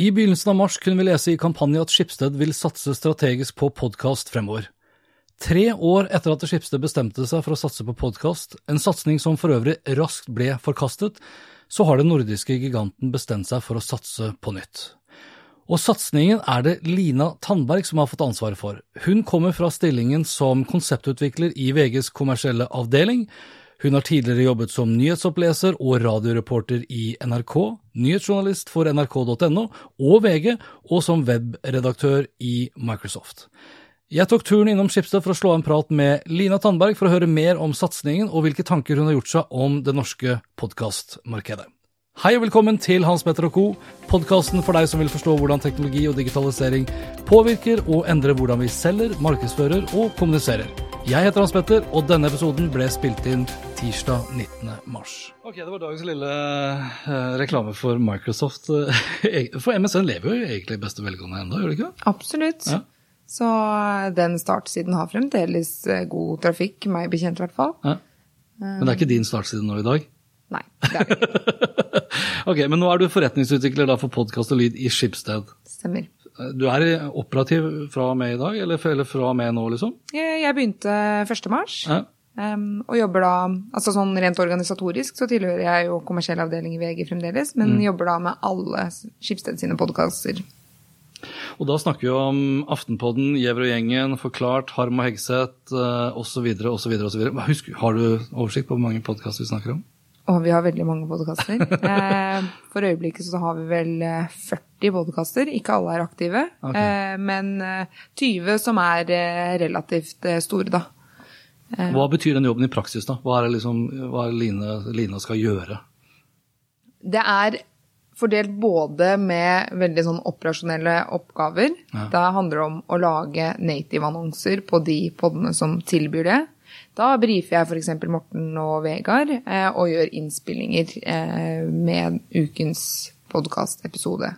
I begynnelsen av mars kunne vi lese i kampanje at Skipsted vil satse strategisk på podkast fremover. Tre år etter at Skipsted bestemte seg for å satse på podkast, en satsing som for øvrig raskt ble forkastet, så har den nordiske giganten bestemt seg for å satse på nytt. Og satsingen er det Lina Tandberg som har fått ansvaret for. Hun kommer fra stillingen som konseptutvikler i VGs kommersielle avdeling. Hun har tidligere jobbet som nyhetsoppleser og radioreporter i NRK, nyhetsjournalist for nrk.no og VG, og som webredaktør i Microsoft. Jeg tok turen innom Skipsted for å slå en prat med Lina Tandberg for å høre mer om satsingen og hvilke tanker hun har gjort seg om det norske podkastmarkedet. Hei og velkommen til Hans Petter og co., podkasten for deg som vil forstå hvordan teknologi og digitalisering påvirker og endrer hvordan vi selger, markedsfører og kommuniserer. Jeg heter Hans Petter, og denne episoden ble spilt inn tirsdag 19. mars. Ok, Det var dagens lille eh, reklame for Microsoft. For MSN lever jo egentlig i beste velgående ennå, gjør det ikke? Absolutt. Ja. Så den startsiden har fremdeles eh, god trafikk, meg bekjent i hvert fall. Ja. Men det er ikke din startside nå i dag? Nei, det er det ikke. Ok, Men nå er du forretningsutvikler da for podkast og lyd i Skipsted. Stemmer. Du er operativ fra og med i dag, eller eller fra og med nå, liksom? Jeg, jeg begynte 1. mars, Ja. og jobber da Altså sånn rent organisatorisk så tilhører jeg jo kommersiell avdeling i VG fremdeles, men Mm. jobber da med alle Skipsted sine podkaster. Og da snakker vi om Aftenpodden, Gjever og gjengen, Forklart, Harm og Hegseth osv. osv. osv. Har du oversikt på hvor mange podkaster vi snakker om? Og vi har veldig mange podkaster. Eh, for øyeblikket så har vi vel eh, 40 podkaster. Ikke alle er aktive, Ok. eh, men eh, 20 som er eh, relativt eh, store, da. Hva betyr den jobben i praksis, da? Hva er det liksom, hva er det Line, skal gjøre? Det er fordelt både med veldig sånn operasjonelle oppgaver. Ja. Det handler om å lage native-annonser på de podene som tilbyr det. Da brifer jeg f.eks. Morten og Vegard eh, og gjør innspillinger eh, med ukens podkastepisode.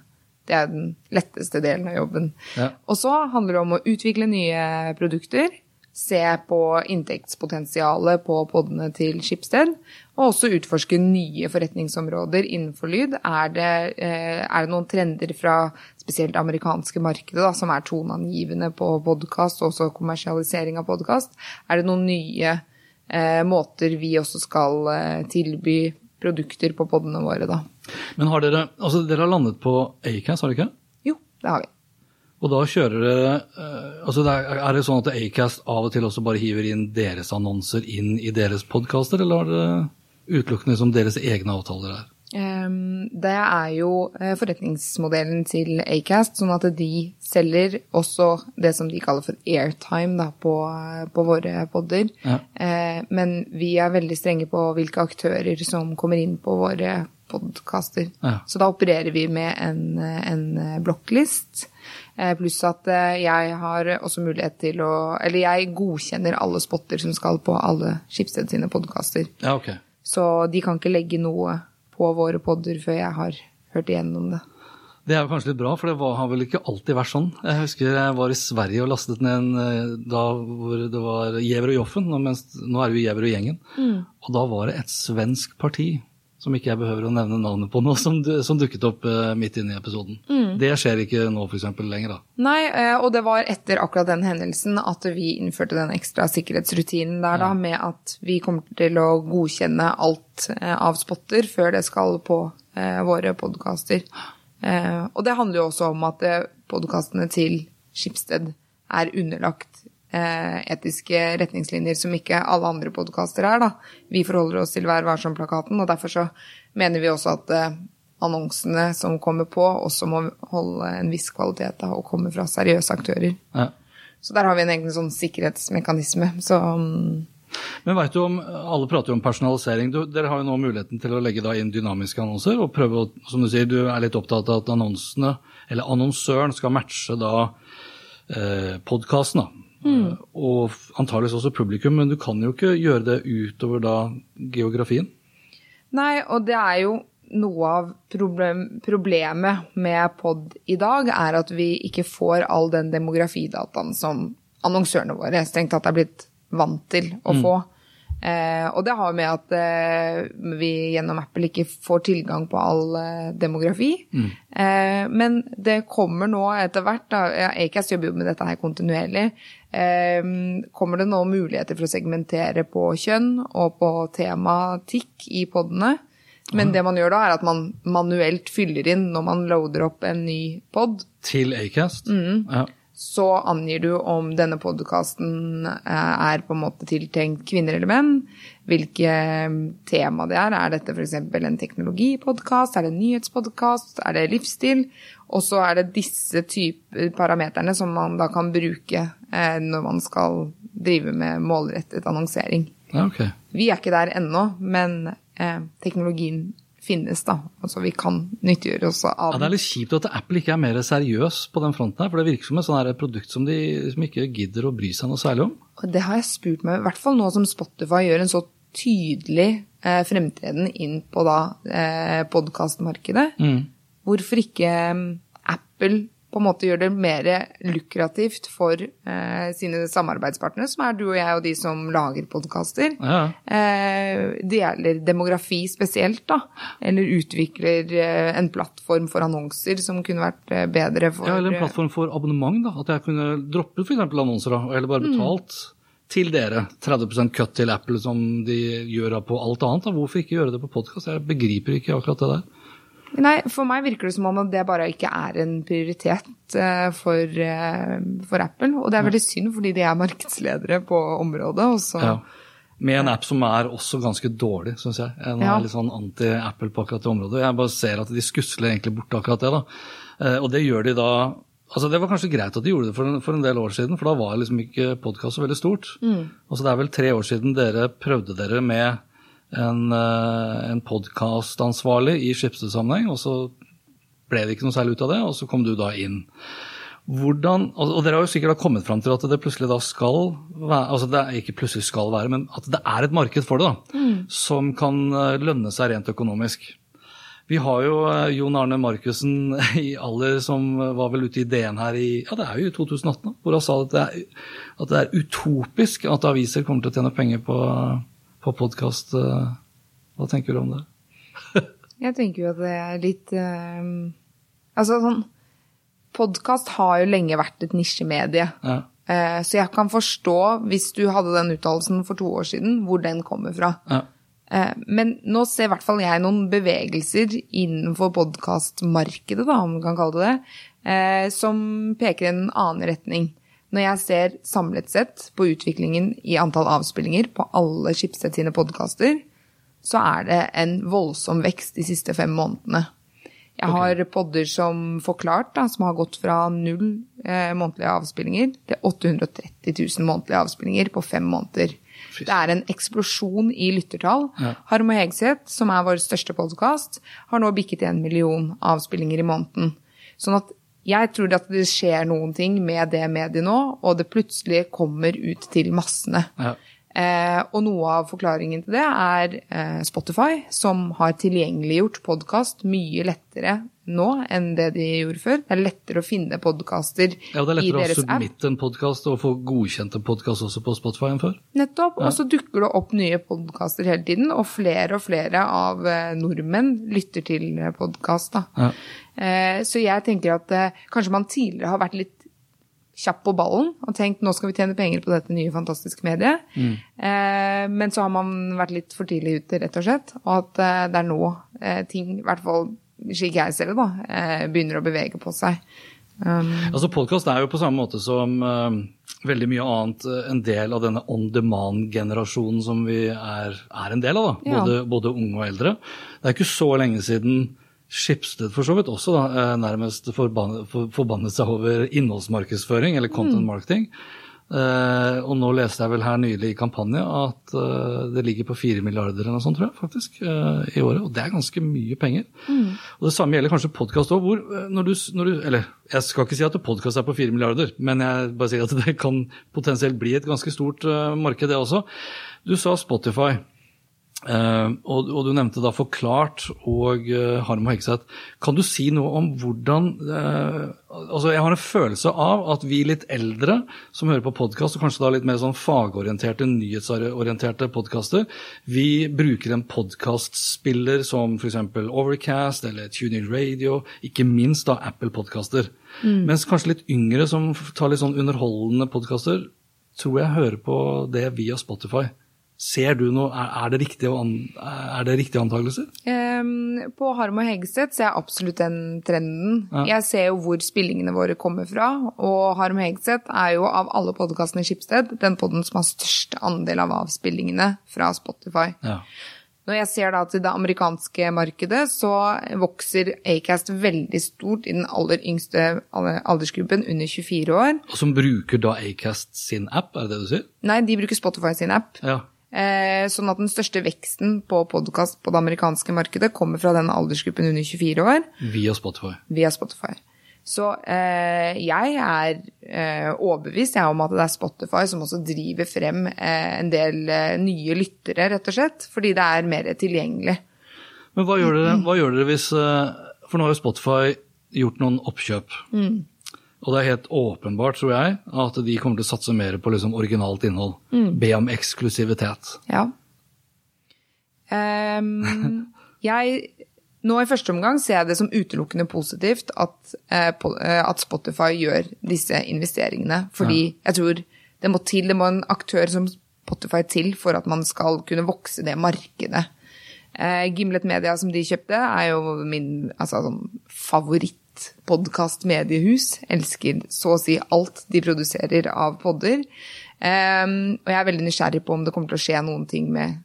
Det er den letteste delen av jobben. Ja. Og så handler det om å utvikle nye produkter, se på inntektspotensialet på podene til Skipsted, og også utforske nye forretningsområder innenfor lyd. Er det, eh, er det noen trender fra spesielt det amerikanske markedet da, som er toneangivende på podkast, og også kommersialisering av podkast? Er det noen nye eh, måter vi også skal eh, tilby produkter på podene våre, da? Men har dere, altså dere har landet på Acast, har dere ikke? Jo, det har vi. Og da kjører dere eh, altså er, det sånn at Acast av og til også bare hiver inn deres annonser inn i deres podkaster, eller er det utelukkende som deres egne avtaler her? Det er jo eh, forretningsmodellen til Acast, sånn at de selger også det som de kaller for airtime da, på, på våre podder. Ja. Eh, Men vi er veldig strenge på hvilke aktører som kommer inn på våre podkaster. Ja. Så da opererer vi med en, en blokklist. Eh, Pluss at eh, jeg har også mulighet til å Eller jeg godkjenner alle spotter som skal på alle Skipsted sine podkaster. Ja, ok. Så de kan ikke legge noe på våre podder før jeg har hørt igjennom det. Det er jo kanskje litt bra, for det var, har vel ikke alltid vært sånn. Jeg husker jeg var i Sverige og lastet ned en eh, da hvor det var Giæver og Joffen, mens nå er det jo Giæver og gjengen. Og da var det et svensk parti, som ikke jeg behøver å nevne navnet på nå, som, som dukket opp eh, midt inne i episoden. Det skjer ikke nå f.eks. lenger, da. Nei, eh, og det var etter akkurat den hendelsen at vi innførte den ekstra sikkerhetsrutinen der, da, med at vi kommer til å godkjenne alt eh, av spotter før det skal på eh, våre podkaster. Eh, og det handler jo også om at podkastene til Skipsted er underlagt etiske retningslinjer som ikke alle andre podkaster er. Da. Vi forholder oss til Vær varsom-plakaten, og derfor så mener vi også at eh, annonsene som kommer på, også må holde en viss kvalitet da, og komme fra seriøse aktører. Ja. Så der har vi en egen sånn sikkerhetsmekanisme. Så um... Men vet du om, Alle prater jo om personalisering. Du, dere har jo nå muligheten til å legge da inn dynamiske annonser. og prøve å, som Du sier, du er litt opptatt av at annonsene, eller annonsøren skal matche da eh, podkasten. Mm. Og antageligvis også publikum, men du kan jo ikke gjøre det utover da geografien. Nei, og det er jo noe av problem, problemet med pod i dag, er at vi ikke får all den demografidataen som annonsørene våre strengt tatt er blitt vant til å mm. Eh, og det har med at eh, vi gjennom Apple ikke får tilgang på all eh, demografi. Mm. Eh, men det kommer nå etter hvert, da, Acast jobber jo med dette her kontinuerlig, eh, kommer det nå muligheter for å segmentere på kjønn og på tematikk i podene. Men det man gjør da, er at man manuelt fyller inn når man loader opp en ny pod. Til Acast? Mm. Ja så angir du om denne podkasten eh, er på en måte tiltenkt kvinner eller menn. Hvilke mm, tema det er. Er dette f.eks. en teknologipodkast? Er det en nyhetspodkast? Er det livsstil? Og så er det disse typer parameterne som man da kan bruke eh, når man skal drive med målrettet annonsering. Okay. Vi er ikke der ennå, men eh, teknologien finnes, da. Altså vi kan nyttiggjøre oss av ja, Det er litt kjipt at Apple ikke er mer seriøs på den fronten her, for det virker som et sånt produkt som de som ikke gidder å bry seg noe særlig om. Det har jeg spurt meg, i hvert fall nå som Spotify gjør en så tydelig eh, fremtreden inn på da eh, podkastmarkedet. Mm. Hvorfor ikke mm, Apple på en måte gjør det mer lukrativt for eh, sine samarbeidspartnere, som er du og jeg og de som lager podkaster. Ja. Eh, det gjelder demografi spesielt, da. Eller utvikler eh, en plattform for annonser som kunne vært eh, bedre for Ja, eller en plattform for abonnement, da. At jeg kunne droppet f.eks. annonser, da. Eller bare mm. betalt. Mm. Til dere, 30% cut til Apple som de gjør på alt annet. Da. Hvorfor ikke gjøre det på podkast? Jeg begriper ikke akkurat det der. Nei, for meg virker det som om det bare ikke er en prioritet uh, for, uh, for, Apple. Og det er veldig synd, fordi de er markedsledere på området. Ja. Med en app som er også ganske dårlig, syns jeg. En ja. er litt sånn anti-Apple på akkurat det området. Jeg bare ser at de skusler egentlig bort akkurat det. da. Og det gjør de da Altså Det var kanskje greit at de gjorde det for en, for en del år siden, for da var liksom ikke podkast så veldig stort. Mm. Altså Det er vel tre år siden dere prøvde dere med en, eh, en podkastansvarlig i Schibsted-sammenheng, og så ble det ikke noe særlig ut av det, og så kom du da inn. Hvordan, og Dere har jo sikkert kommet fram til at det plutselig da skal være altså det er ikke plutselig skal være, men at det er et marked for det, da, mm. som kan eh, lønne seg rent økonomisk. Vi har jo eh, Jon Arne Markussen i alder som var vel ute i DN her i ja det er jo i 2018, hvor han sa at det, er, at det er utopisk at aviser kommer til å tjene penger på på podkast. Eh, hva tenker du om det? jeg tenker jo at det er litt um, Altså sånn Podkast har jo lenge vært et nisjemedie. Ja. Uh, så jeg kan forstå, hvis du hadde den uttalelsen for to år siden, hvor den kommer fra. Ja. Uh, men nå ser i hvert fall jeg noen bevegelser innenfor podkastmarkedet, om vi kan kalle det det, uh, som peker i en annen retning. Når jeg ser samlet sett på utviklingen i antall avspillinger på alle Schibsted sine podkaster, så er det en voldsom vekst de siste fem månedene. Jeg okay. har podder som Forklart, da, som har gått fra null eh, månedlige avspillinger til 830 000 månedlige avspillinger på fem måneder. Det er en eksplosjon i lyttertall. Ja. Harm og Hegseth, som er vår største podkast, har nå bikket en million avspillinger i måneden. Sånn at jeg tror at det skjer noen ting med det mediet nå, og det plutselig kommer ut til massene. Ja. Eh, og noe av forklaringen til det er eh, Spotify, som har tilgjengeliggjort podkast mye lettere nå enn det de gjorde før. Det er lettere å finne podkaster i deres app. Ja, det er lettere å submitte en podkast og få godkjent en podkast også på Spotify enn før. Nettopp. Ja. Og så dukker det opp nye podkaster hele tiden, og flere og flere av eh, nordmenn lytter til podkast. Ja. Eh, så jeg tenker at eh, kanskje man tidligere har vært litt kjapp på ballen og tenkt nå skal vi tjene penger på dette nye, fantastiske mediet. Mm. Eh, men så har man vært litt for tidlig ute, rett og slett. Og at det er nå ting, i hvert fall slik jeg ser det, da, begynner å bevege på seg. Um, altså Podkast er jo på samme måte som uh, veldig mye annet en del av denne on demand-generasjonen som vi er, er, en del av. da, både, ja. både unge og eldre. Det er ikke så lenge siden Skipsted for så vidt også da, eh, nærmest forbannet, for, forbannet seg over innholdsmarkedsføring, eller content mm. Eh, og nå leste jeg vel her nylig i kampanje at eh, det ligger på 4 milliarder eller noe sånt, tror jeg, faktisk, eh, i året. Og det er ganske mye penger. Og det samme gjelder kanskje podkast òg, hvor når du, når du Eller jeg skal ikke si at podkast er på 4 milliarder, men jeg bare sier at det kan potensielt bli et ganske stort marked, det også. Du sa Spotify. Eh, og, og du nevnte da Forklart og uh, Harm og Hegseth. Kan du si noe om hvordan uh, altså Jeg har en følelse av at vi litt eldre som hører på podkast, og kanskje da litt mer sånn fagorienterte, nyhetsorienterte podkaster, vi bruker en podkastspiller som f.eks. Overcast eller TuneIn Radio, ikke minst da Apple podkaster. Mens kanskje litt yngre som tar litt sånn underholdende podkaster, tror jeg hører på det via Spotify. Ser du noe, er, det, riktige, an- det riktige antakelser? Um, på Harm og Hegseth ser jeg absolutt den trenden. Ja. Jeg ser jo hvor spillingene våre kommer fra, og Harm og Hegseth er jo av alle podkastene i Skipsted den podden som har størst andel av avspillingene fra Spotify. Ja. Når jeg ser da til det amerikanske markedet, så vokser Acast veldig stort i den aller yngste aldersgruppen, under 24 år. Og som bruker da Acast sin app, er det det du sier? Nei, de bruker Spotify sin app. Ja. Eh, sånn at den største veksten på podkast på det amerikanske markedet kommer fra den aldersgruppen under 24 år, Via Spotify. via Spotify. Så eh, jeg er eh, overbevist jeg, om at det er Spotify som også driver frem eh, en del eh, nye lyttere, rett og slett. Fordi det er mer tilgjengelig. Men hva gjør dere, hva gjør dere hvis eh, For nå har jo Spotify gjort noen oppkjøp. Og det er helt åpenbart, tror jeg, at de kommer til å satse mer på liksom originalt innhold. Be om eksklusivitet. Ja. Um, jeg Nå i første omgang ser jeg det som utelukkende positivt at, eh, eh, at Spotify gjør disse investeringene. Fordi jeg tror det må til, det må en aktør som Spotify til for at man skal kunne vokse det markedet. Eh, Gimlet Media som de kjøpte, er jo min altså, sånn favorittpodkast-mediehus. Elsker så å si alt de produserer av podder. Um, og jeg er veldig nysgjerrig på om det kommer til å skje noen ting med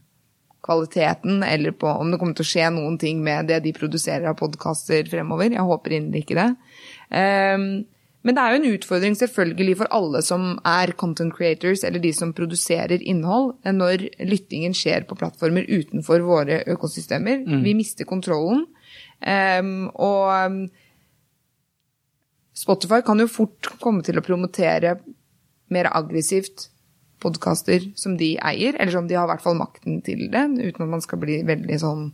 kvaliteten, eller på om det kommer til å skje noen ting med det de produserer av podkaster fremover. Jeg håper inderlig ikke det. Um, men det er jo en utfordring selvfølgelig for alle som er content creators, eller de som produserer innhold, når lyttingen skjer på plattformer utenfor våre økosystemer. Vi mister kontrollen. Um, og Spotify kan jo fort komme til å promotere mer aggressivt podkaster som de eier, eller som de har i hvert fall makten til det, uten at man skal bli veldig sånn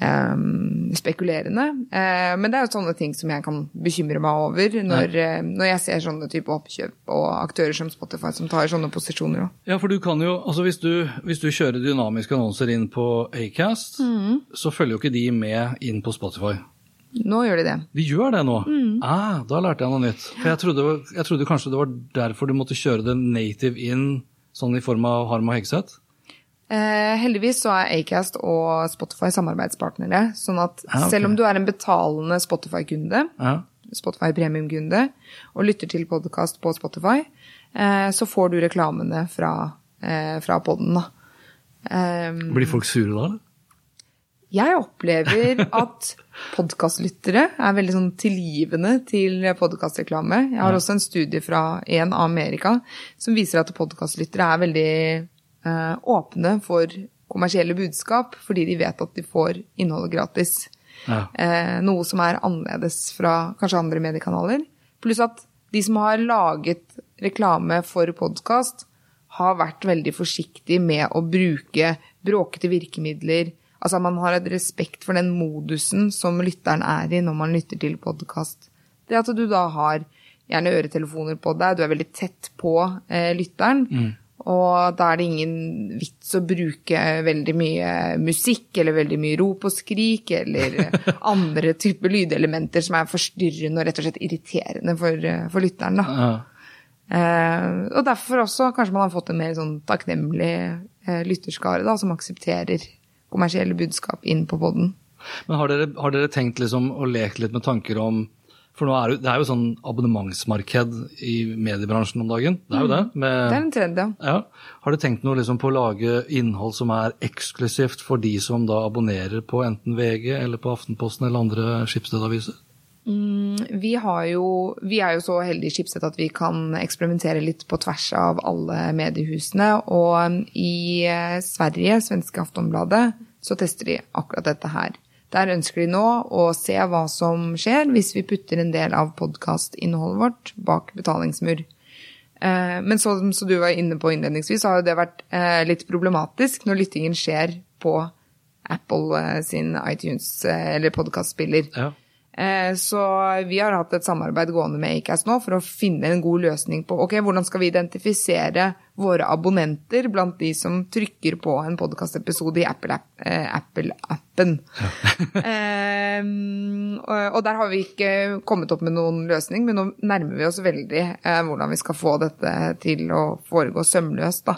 Um, spekulerende. Uh, men det er jo sånne ting som jeg kan bekymre meg over når, uh, når jeg ser sånne type oppkjøp og aktører som Spotify som tar sånne posisjoner. også. Ja, for du kan jo, altså hvis du, hvis du kjører dynamiske annonser inn på Acast, så følger jo ikke de med inn på Spotify. Nå gjør de det. De gjør det nå? Ah, da lærte jeg noe nytt. For jeg trodde, jeg trodde kanskje det var derfor du måtte kjøre det native inn, sånn i form av Harm og Hegseth? Eh, heldigvis så er Acast og Spotify samarbeidspartnere. Sånn at Ah, okay. selv om du er en betalende Spotify-kunde, Ja. Spotify premium-kunde, og lytter til podkast på Spotify, eh, så får du reklamene fra, eh, fra podden, da. Eh, Blir folk sure da, eller? Jeg opplever at podkastlyttere er veldig sånn tilgivende til podkastreklame. Jeg har også en studie fra en av Amerika som viser at podkastlyttere er veldig eh, åpne for kommersielle budskap, fordi de vet at de får innholdet gratis. Ja. Eh, noe som er annerledes fra kanskje andre mediekanaler. Pluss at de som har laget reklame for podkast, har vært veldig forsiktige med å bruke bråkete virkemidler. Altså man har et respekt for den modusen som lytteren er i når man lytter til podkast. Det at du da har gjerne øretelefoner på deg, du er veldig tett på eh, lytteren. Og da er det ingen vits å bruke veldig mye musikk eller veldig mye rop og skrik eller andre typer lydelementer som er forstyrrende og rett og slett irriterende for, eh, for lytteren. Da. Ja. Eh, og derfor også kanskje man har fått en mer sånn takknemlig eh, lytterskare da, som aksepterer kommersielle budskap inn på poden. Men har dere, har dere tenkt liksom å leke litt med tanker om For nå er det, det er jo sånn abonnementsmarked i mediebransjen om dagen. Det er jo det. Med, Det er en trend, ja. ja. Har dere tenkt noe liksom på å lage innhold som er eksklusivt for de som da abonnerer på enten VG eller på Aftenposten eller andre skipsstedaviser? Vi, har jo, vi er jo så heldige i Schibsted at vi kan eksperimentere litt på tvers av alle mediehusene. Og i eh, Sverige, svenske Aftonbladet, så tester de akkurat dette her. Der ønsker de nå å se hva som skjer hvis vi putter en del av podkastinnholdet vårt bak betalingsmur. Eh, men som du var inne på innledningsvis, så har jo det vært eh, litt problematisk når lyttingen skjer på Apple sin iTunes eller podkastspiller. Ja. Eh, så vi har hatt et samarbeid gående med Acast nå for å finne en god løsning på ok, hvordan skal vi identifisere våre abonnenter blant de som trykker på en podkastepisode i Apple-appen. Apple ja. eh, og der har vi ikke kommet opp med noen løsning, men nå nærmer vi oss veldig eh, hvordan vi skal få dette til å foregå sømløst. da.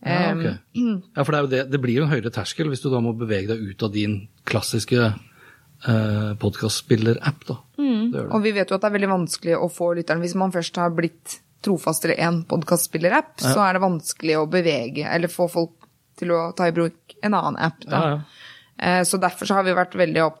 Ja, okay. ja, for det, det, det blir jo en høyere terskel hvis du da må bevege deg ut av din klassiske eh, podkastspiller-app. Mm. Og vi vet jo at det er veldig vanskelig å få lytteren Hvis man først har blitt trofast til en podkastspiller-app, ja. så er det vanskelig å bevege eller få folk til å ta i bruk en annen app. da. Ja, eh, så derfor så har vi vært veldig opp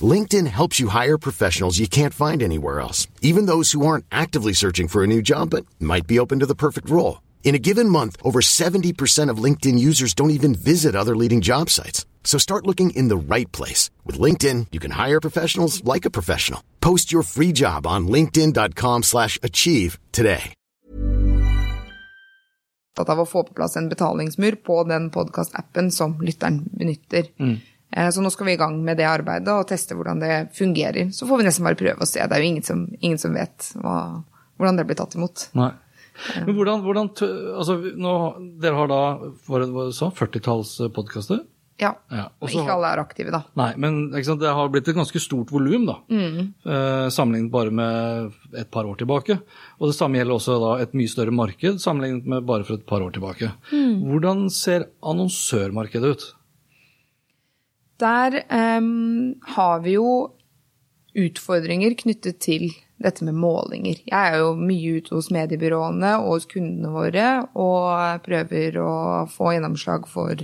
LinkedIn helps you hire professionals you can't find anywhere else, even those who aren't actively searching for a new job but might be open to the perfect role. In a given month, over 70% of LinkedIn users don't even visit other leading job sites. So start looking in the right place. With LinkedIn, you can hire professionals like a professional. Post your free job on linkedin.com slash achieve today. av å få på plass en betalingsmur på den podcast-appen som lytteren benytter. Mm. Eh, så nå skal vi i gang med det arbeidet og teste hvordan det fungerer. Så får vi nesten bare prøve å se. Det er jo ingen som, ingen som vet hva, hvordan det blir tatt imot. Nei. Men hvordan, hvordan altså, nå, Dere har da hva det så, 40-talls podkaster? Ja. ja. Også, ikke alle er aktive, da. Nei, men det har blitt et ganske stort volum, da. Mm. Eh, sammenlignet bare med et par år tilbake. Og det samme gjelder også da et mye større marked sammenlignet med bare for et par år tilbake. Mm. Hvordan ser annonsørmarkedet ut? Der um, har vi jo utfordringer knyttet til dette med målinger. Jeg er jo mye ute hos mediebyråene og hos kundene våre og prøver å få gjennomslag for,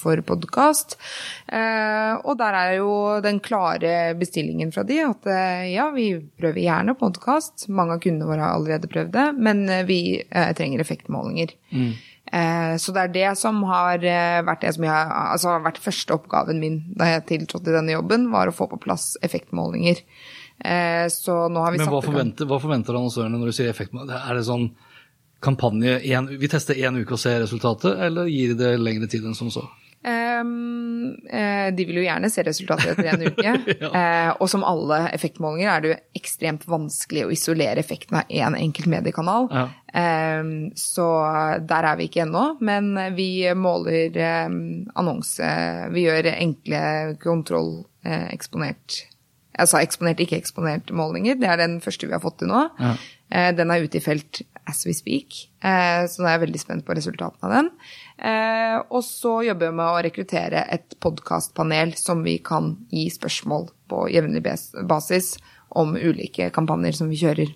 for podkast. Eh, og der er jo den klare bestillingen fra de at eh, ja, vi prøver gjerne podkast. Mange av kundene våre har allerede prøvd det, men eh, vi trenger effektmålinger. Mm. Så det er det som har vært det som jeg, altså vært første oppgaven min da jeg tiltrådte denne jobben, var å få på plass effektmålinger. Eh, så nå har vi Men hva forventer, hva forventer annonsørene når du sier effektmålinger? Er det sånn kampanje en, Vi tester én uke og ser resultatet, eller gir de det lengre tid enn som så? Um, eh, de vil jo gjerne se resultatet etter en uke. ja. uh, og som alle effektmålinger er det jo ekstremt vanskelig å isolere effekten av én en enkelt mediekanal. Ja. Um, så der er vi ikke ennå, men vi måler um, annonse. Vi gjør enkle kontrolleksponert jeg sa eksponert, ikke eksponert målinger. Det er den første vi har fått til nå. Ja. Eh, den er ute i felt as we speak, eh, så nå er jeg veldig spent på resultatene av den. Eh, og så jobber vi med å rekruttere et podkastpanel som vi kan gi spørsmål på jevnlig basis om ulike kampanjer som vi kjører.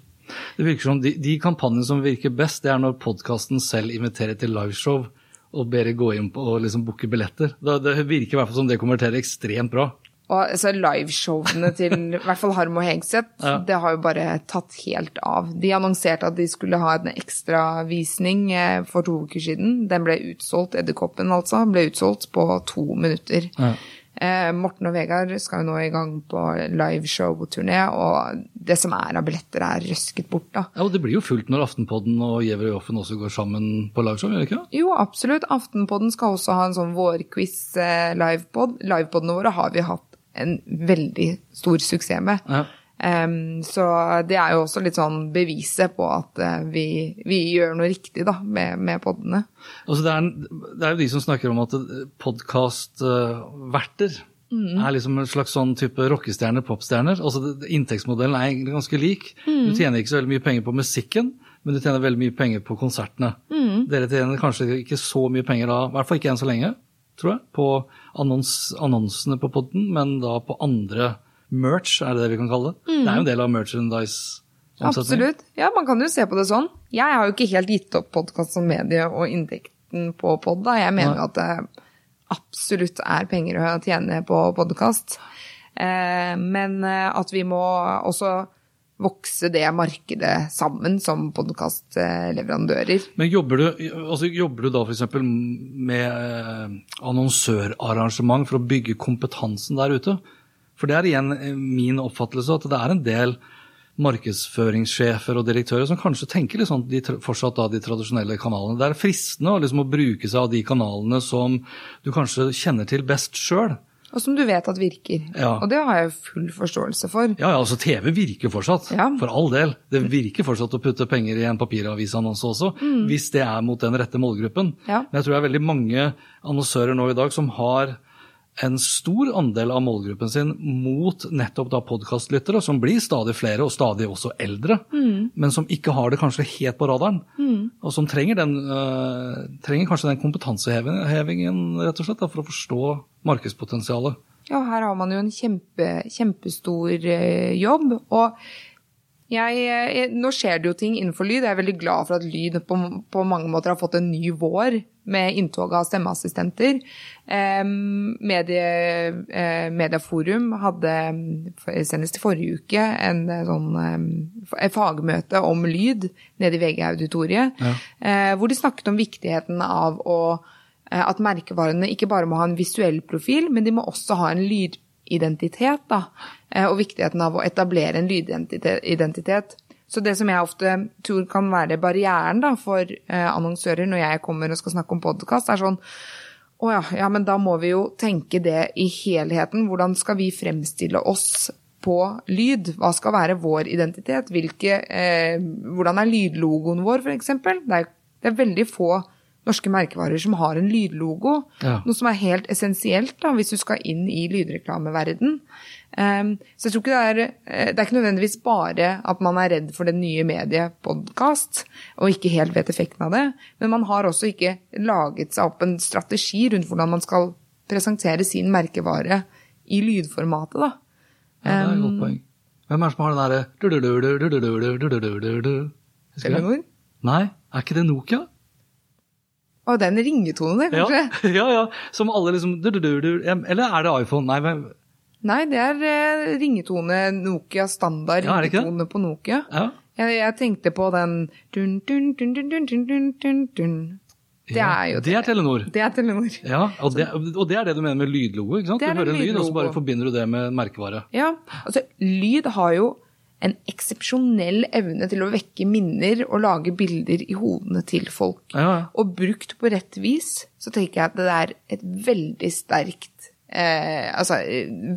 Det virker som de, de kampanjene som virker best, det er når podkasten selv inviterer til liveshow og ber dere gå inn på og liksom booke billetter. Det virker i hvert fall som det konverterer ekstremt bra. Og altså, liveshowene til i hvert fall Harm og Hegseth, ja. det har jo bare tatt helt av. De annonserte at de skulle ha en ekstravisning eh, for to uker siden. Den ble utsolgt, Edderkoppen altså, ble utsolgt på to minutter. Ja. Eh, Morten og Vegard skal jo nå i gang på liveshow-turné, og det som er av billetter, er røsket bort. da. Ja, og Det blir jo fullt når Aftenpodden og Gjever og Joffen også går sammen på liveshow, gjør det ikke? Jo, absolutt. Aftenpodden skal også ha en sånn vårquiz-livepod. Eh, Livepodene våre har vi hatt en veldig stor suksess med. Ja. Så det er jo også litt sånn beviset på at uh, vi, vi, gjør noe riktig da, med, med podene. Altså det, er, det, er, jo de som snakker om at podkastverter uh, mm. er liksom en slags sånn type rockestjerner, popstjerner. Altså Inntektsmodellen er egentlig ganske lik. Mm. Du tjener ikke så veldig mye penger på musikken, men du tjener veldig mye penger på konsertene. Dere tjener kanskje ikke så mye penger da, i hvert fall ikke enn så lenge, tror jeg, på annons, annonsene på podden, men da på andre merch, er det det vi kan kalle det? Det er jo en del av merchandise. Absolutt. Ja, man kan jo se på det sånn. Jeg har jo ikke helt gitt opp podkast som medie og inntekten på pod. da. Jeg mener jo at det absolutt er penger å tjene på podkast. Eh, men eh, at vi må også vokse det markedet sammen som podkastleverandører. Men jobber du, altså jobber du da f.eks. med eh, annonsørarrangement for å bygge kompetansen der ute? For det er igjen eh, min oppfattelse at det er en del markedsføringssjefer og direktører som kanskje tenker liksom de, fortsatt da de tradisjonelle kanalene. Det er fristende liksom å bruke seg av de kanalene som du kanskje kjenner til best sjøl. Og som du vet at virker. Ja. Og det har jeg full forståelse for. Ja, ja, altså TV virker fortsatt, Ja. for all del. Det virker fortsatt å putte penger i en papiravisannonse også, hvis det er mot den rette målgruppen. Mm. Men jeg tror det er veldig mange annonsører nå i dag som har en stor andel av målgruppen sin mot nettopp da podkastlyttere, som blir stadig flere og stadig også eldre, Mm. men som ikke har det kanskje helt på radaren. Og som trenger, den, uh, trenger kanskje den kompetansehevingen rett og slett, da, for å forstå markedspotensialet. Ja, her har man jo en kjempe, kjempestor eh, jobb. Og jeg, jeg, nå skjer det jo ting innenfor lyd. Jeg er veldig glad for at lyd på, på mange måter har fått en ny vår med inntog av stemmeassistenter. Medie, eh, Mediaforum hadde eh, senest i forrige uke en eh, sånn et fagmøte om lyd nede i VG-auditoriet, ja. hvor de snakket om viktigheten av å at merkevarene ikke bare må ha en visuell profil, men de må også ha en lydidentitet. Da. Og viktigheten av å etablere en lydidentitet. Så det som jeg ofte tror kan være barrieren da, for eh, annonsører når jeg kommer og skal snakke om podkast, er sånn å ja, ja, men da må vi jo tenke det i helheten. Hvordan skal vi fremstille oss på lyd? Hva skal være vår identitet? Hvilke, eh, hvordan er lydlogoen vår, f.eks.? Det, det er veldig få norske merkevarer som har en lydlogo. Ja. Noe som er helt essensielt da, hvis du skal inn i lydreklameverden. Um, så jeg tror ikke det er, det er ikke nødvendigvis bare at man er redd for den nye mediepodkast og ikke helt vet effekten av det, men man har også ikke laget seg opp en strategi rundt hvordan man skal presentere sin merkevare i lydformatet, da. Ja, det er et godt poeng. Hvem er det som har den derre Telenor? Nei, er ikke det Nokia? Åh, det er en ringetone det, kanskje? Ja, ja. Som alle liksom du, du, du, Eller er det iPhone? Nei, men... Nei det er eh, ringetone. Nokia standard ja, ringetone på Nokia. Ja. Jeg, jeg, tenkte på den dun, dun, dun, dun, dun, dun, dun, dun, dun. Det er jo det. Det er Telenor. Det er Telenor. Ja, og det, og det, er det du mener med lydlogo? ikke sant? Det er du hører en lyd, og så bare forbinder du det med merkevare. Ja, altså lyd har jo en eksepsjonell evne til å vekke minner og lage bilder i hodene til folk. Ja. Og brukt på rett vis, så tenker jeg at det er et veldig sterkt eh, Altså,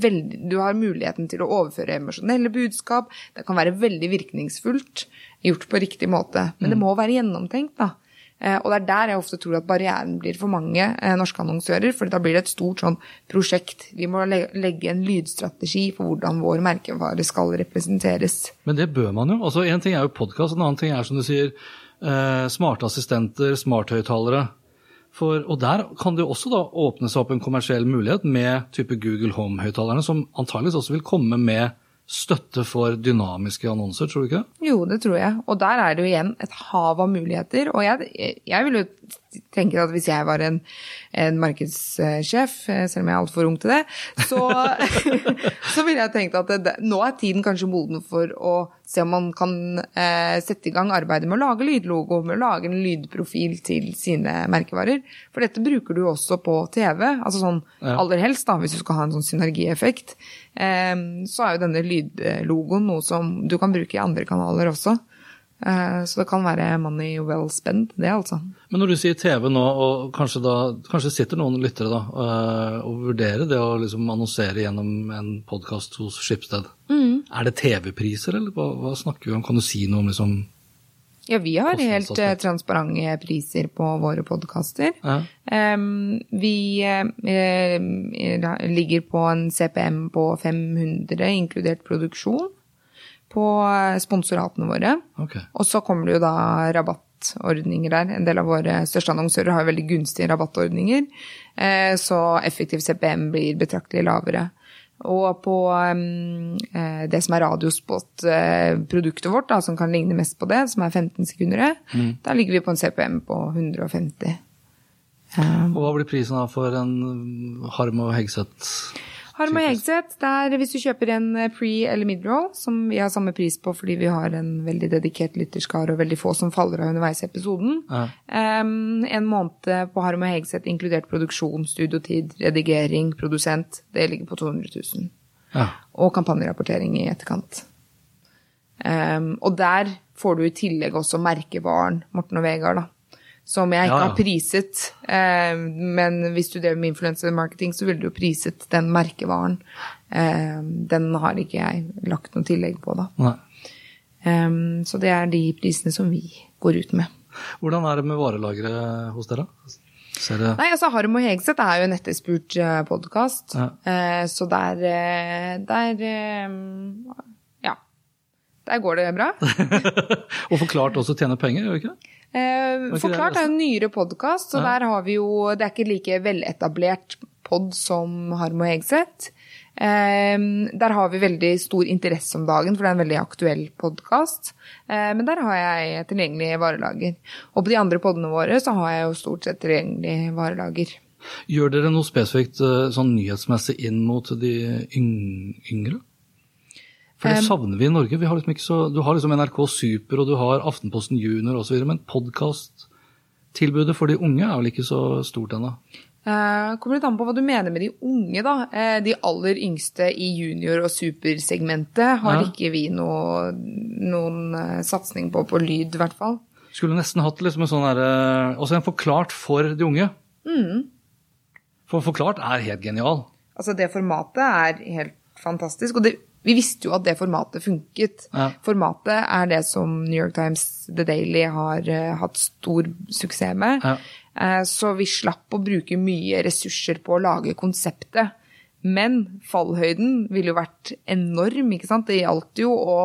veldig, du har muligheten til å overføre emosjonelle budskap. Det kan være veldig virkningsfullt gjort på riktig måte, men det må være gjennomtenkt, da. Eh, Og det er der jeg ofte tror at barrieren blir for mange eh, norske annonsører, for da blir det et stort sånn prosjekt. Vi må legge en lydstrategi for hvordan vår merkevare skal representeres. Men det bør man jo. Altså, En ting er jo podkast, en annen ting er som du sier, eh, smarte assistenter, smarthøyttalere. For, og der kan det jo også da åpne seg opp en kommersiell mulighet med type Google Home-høyttalerne, som antageligvis også vil komme med støtte for dynamiske annonser, tror du ikke? Jo, det tror jeg. Og der er det jo igjen et hav av muligheter. Og jeg, jeg vil jo tenke at hvis jeg var en, en markedssjef, eh, selv om jeg er altfor ung til det, så, så ville jeg tenkt at det, nå er tiden kanskje moden for å se om man kan eh, sette i gang arbeidet med å lage lydlogo, med å lage en lydprofil til sine merkevarer. For dette bruker du også på TV, altså sånn Ja. aller helst da, hvis du skal ha en sånn synergieffekt. Eh, så er jo denne lydlogoen noe som du kan bruke i andre kanaler også. Eh, så det kan være money well spent, det altså. Men når du sier TV nå, og kanskje, da, kanskje sitter noen lyttere da, øh, og vurderer det å liksom annonsere gjennom en podkast hos Skipsted, er det TV-priser, eller hva, hva snakker vi om? Kan du si noe om liksom Ja, vi har helt eh, transparente priser på våre podkaster. Ja. vi uh, ligger på en CPM på 500, inkludert produksjon, på sponsoratene våre. Okay. Og så kommer det jo da rabattordninger der. En del av våre største annonsører har jo veldig gunstige rabattordninger, eh, så effektiv CPM blir betraktelig lavere. Og på um, eh, det som er radiospot-produktet vårt, da, som kan ligne mest på det, som er 15 sekunder, da ligger vi på en CPM på 150. Og hva blir prisen da for en Harm og Hegseth? Harm og Hegseth, der hvis du kjøper en eh, pre- eller mid-roll, som vi har samme pris på fordi vi har en veldig dedikert lytterskare og veldig få som faller av underveis i episoden. Ja. Um, en måned på Harm og Hegseth inkludert produksjon, studiotid, redigering, produsent, det ligger på 200 000. Ja. Og kampanjerapportering i etterkant. Um, og der får du i tillegg også merkevaren Morten og Vegard, da. Som jeg ikke Ja, ja. har priset. Eh, men hvis du drev med influencer-marketing, så ville du jo priset den merkevaren. Eh, den har ikke jeg lagt noe tillegg på, da. Um, så det er de prisene som vi går ut med. Hvordan er det med varelageret hos dere? Nei, altså Harm og Hegseth er jo en etterspurt podkast. Ja. så der eh, Der eh. Der går det bra. Og forklart også tjener penger, gjør det ikke? Eh, det Forklart jeg er en nyere podkast, så Ja. der har vi jo Det er ikke like veletablert pod som Harm og Hegseth. Eh, der har vi veldig stor interesse om dagen, for det er en veldig aktuell podkast. Eh, men der har jeg tilgjengelig varelager. Og på de andre podene våre så har jeg jo stort sett tilgjengelig varelager. Gjør dere noe spesifikt eh, sånn nyhetsmessig inn mot de yngre? For det savner vi i Norge. Vi har liksom så, du har liksom NRK Super og du har Aftenposten Junior osv., men podkasttilbudet for de unge er vel ikke så stort ennå? Uh, kommer litt an på hva du mener med de unge, da. Uh, de aller yngste i junior- og supersegmentet har Ja. ikke vi noe, noen uh, satsing på på lyd, i hvert fall. Skulle nesten hatt liksom en sånn derre Også en forklart for de unge. Mm. For forklart er helt genial. Altså, det formatet er helt fantastisk. Og det, vi visste jo at det formatet funket. Ja. Formatet er det som New York Times The Daily har uh, hatt stor suksess med. Ja. Uh, så vi slapp å bruke mye ressurser på å lage konseptet. Men fallhøyden ville jo vært enorm, ikke sant. Det gjaldt jo å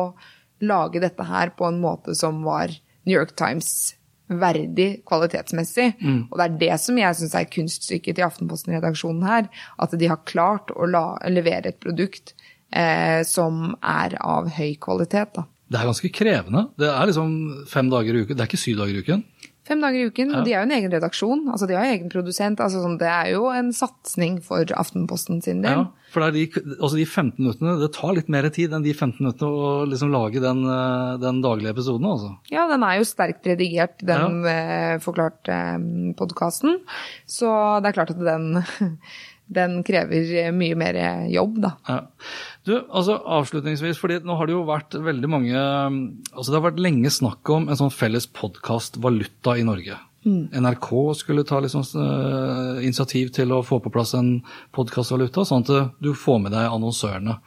lage dette her på en måte som var New York Times verdig kvalitetsmessig. Og det er det som jeg syns er kunststykket til Aftenposten-redaksjonen her. At de har klart å la, levere et produkt eh, som er av høy kvalitet. Da. Det er ganske krevende. Det er liksom fem dager i uken. Det er ikke syv dager i uken. Fem dager i uken, og de er jo en egen redaksjon. altså De har egen produsent. altså sånn, Det er jo en satsing for Aftenposten sin del. Ja, for det de, altså de 15 minuttene, det tar litt mer tid enn de 15 minuttene å liksom lage den, eh, den daglige episoden. altså. Ja, den er jo sterkt redigert, den ja. forklarte eh, podkasten. Så det er klart at den, den krever mye mer jobb, da. Ja. Du, altså Avslutningsvis, fordi nå har det jo vært veldig mange altså Det har vært lenge snakk om en sånn felles podkastvaluta i Norge. NRK skulle ta liksom, eh, initiativ til å få på plass en podkastvaluta, sånn at du får med deg annonsørene.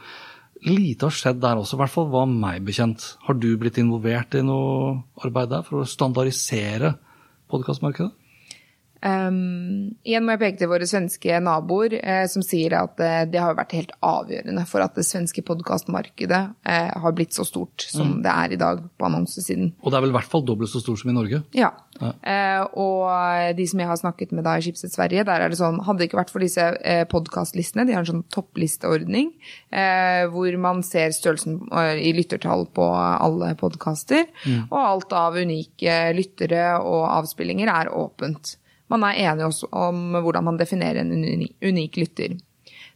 Lite har skjedd der også, i hvert fall var meg bekjent. Har du blitt involvert i noe arbeid der for å standardisere podkastmarkedet? Um, igjen må jeg peke til våre svenske naboer, eh, som sier at eh, det har vært helt avgjørende for at det svenske podkastmarkedet eh, har blitt så stort som det er i dag på annonsesiden. Og det er vel i hvert fall dobbelt så stort som i Norge? Ja. Eh, og de som jeg har snakket med da i Schibsted Sverige, der er det sånn Hadde det ikke vært for disse eh, podkastlistene, de har en sånn topplisteordning, eh, hvor man ser størrelsen eh, i lyttertall på alle podkaster, og alt av unike lyttere og avspillinger er åpent. Man er enig også om hvordan man definerer en uni unik lytter.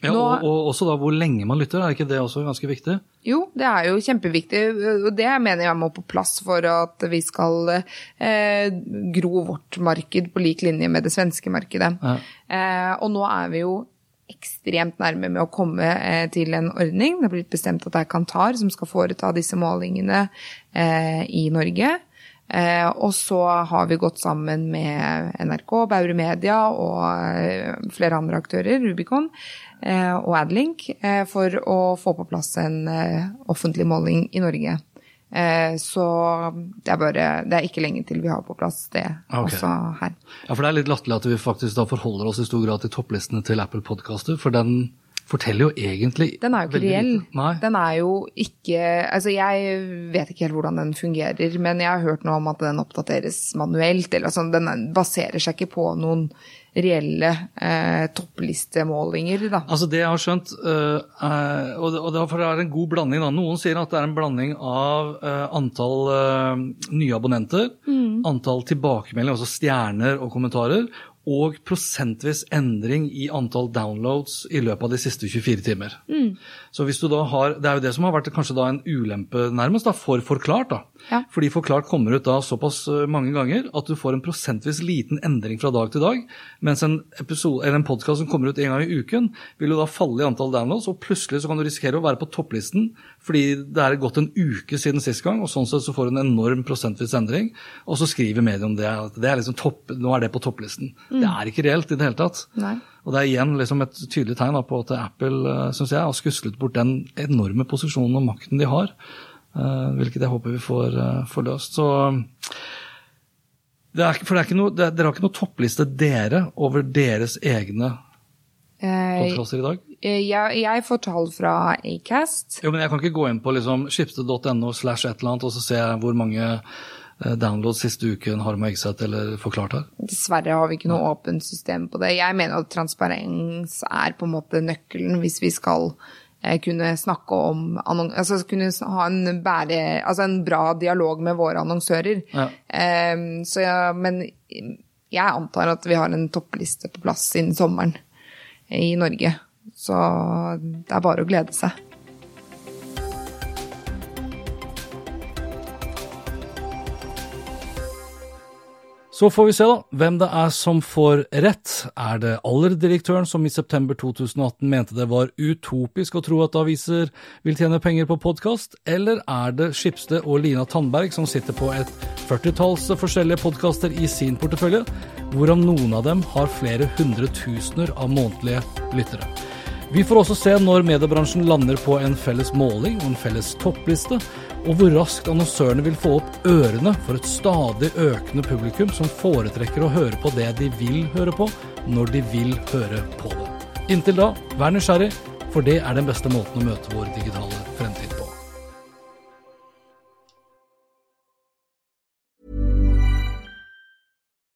Ja, Nå- og, og også da hvor lenge man lytter, er ikke det også ganske viktig? Jo, det er jo kjempeviktig, og det mener jeg må på plass for at vi skal eh, gro vårt marked på lik linje med det svenske markedet. Ja. Eh, og nå er vi jo ekstremt nærme med å komme eh, til en ordning. Det er blitt bestemt at det er Kantar som skal foreta disse målingene eh, i Norge. Eh, og så har vi gått sammen med NRK, Baure Media og eh, flere andre aktører, Rubicon eh, og Adlink, for å få på plass en offentlig måling i Norge. Så det er bare Det er ikke lenge til vi har på plass det okay. også her. Ja, for det er litt latterlig at vi faktisk da forholder oss i stor grad til topplistene til Apple Podcaster, for den forteller jo egentlig Den er jo ikke reell. Den er jo ikke Altså, jeg vet ikke helt hvordan den fungerer, men jeg har hørt noe om at den oppdateres manuelt, eller altså, den er- baserer seg ikke på noen reelle eh, topplistemålinger, da. Altså Det jeg har skjønt, er, og og derfor er det en god blanding da. Noen sier at det er en blanding av øh, antall øh, nye abonnenter, antall tilbakemeldinger, altså stjerner og kommentarer, og prosentvis endring i antall downloads i løpet av de siste 24 timer. Så hvis du da har, Det er jo det som har vært kanskje da en ulempe nærmest da, for Forklart. da. Ja. Fordi Forklart kommer ut da såpass øh, mange ganger at du får en prosentvis liten endring fra dag til dag, mens en, episode, en podkast som kommer ut en gang i uken, vil jo da falle i antall downloads, og plutselig så kan du risikere å være på topplisten fordi det er gått en uke siden sist gang, og sånn sett så får du en enorm prosentvis endring, og så skriver mediet om det, at det er liksom topp, nå er det på topplisten. Det er ikke reelt i det hele tatt. Nei. Og det er igjen liksom et tydelig tegn på at Apple uh, synes jeg, har skuslet bort den enorme posisjonen og makten de har, eh, hvilket jeg håper vi får, eh, får løst. Så det er, for det er ikke noe, det, Dere har ikke noe toppliste, dere, over deres egne Eh, podkaster i dag? jeg, jeg får tall fra Acast. Jo, men jeg kan ikke gå inn på liksom skipsted.no slash et eller annet og så se hvor mange eh, downloads siste uken har med Eggseth eller Forklart her? Dessverre har vi ikke noe åpent system på det. Jeg mener at transparens er på en måte nøkkelen hvis vi skal eh, kunne snakke om altså kunne ha en, bære, altså en bra dialog med våre annonsører. Ja. Um, så ja, men jeg antar at vi har en toppliste på plass innen sommeren i Norge. Så det er bare å glede seg. Så får vi se da, hvem det er som får rett. Er det Aller-direktøren som i september 2018 mente det var utopisk å tro at aviser vil tjene penger på podkast, eller er det Skipsted og Lina Tandberg som sitter på et førtitalls forskjellige podkaster i sin portefølje, hvorav noen av dem har flere hundre tusener av månedlige lyttere. Vi får også se når mediebransjen lander på en felles måling og en felles toppliste, og hvor raskt annonsørene vil få opp ørene for et stadig økende publikum som foretrekker å høre på det de vil høre på, når de vil høre på det. Inntil da, vær nysgjerrig, for det er den beste måten å møte vår digitale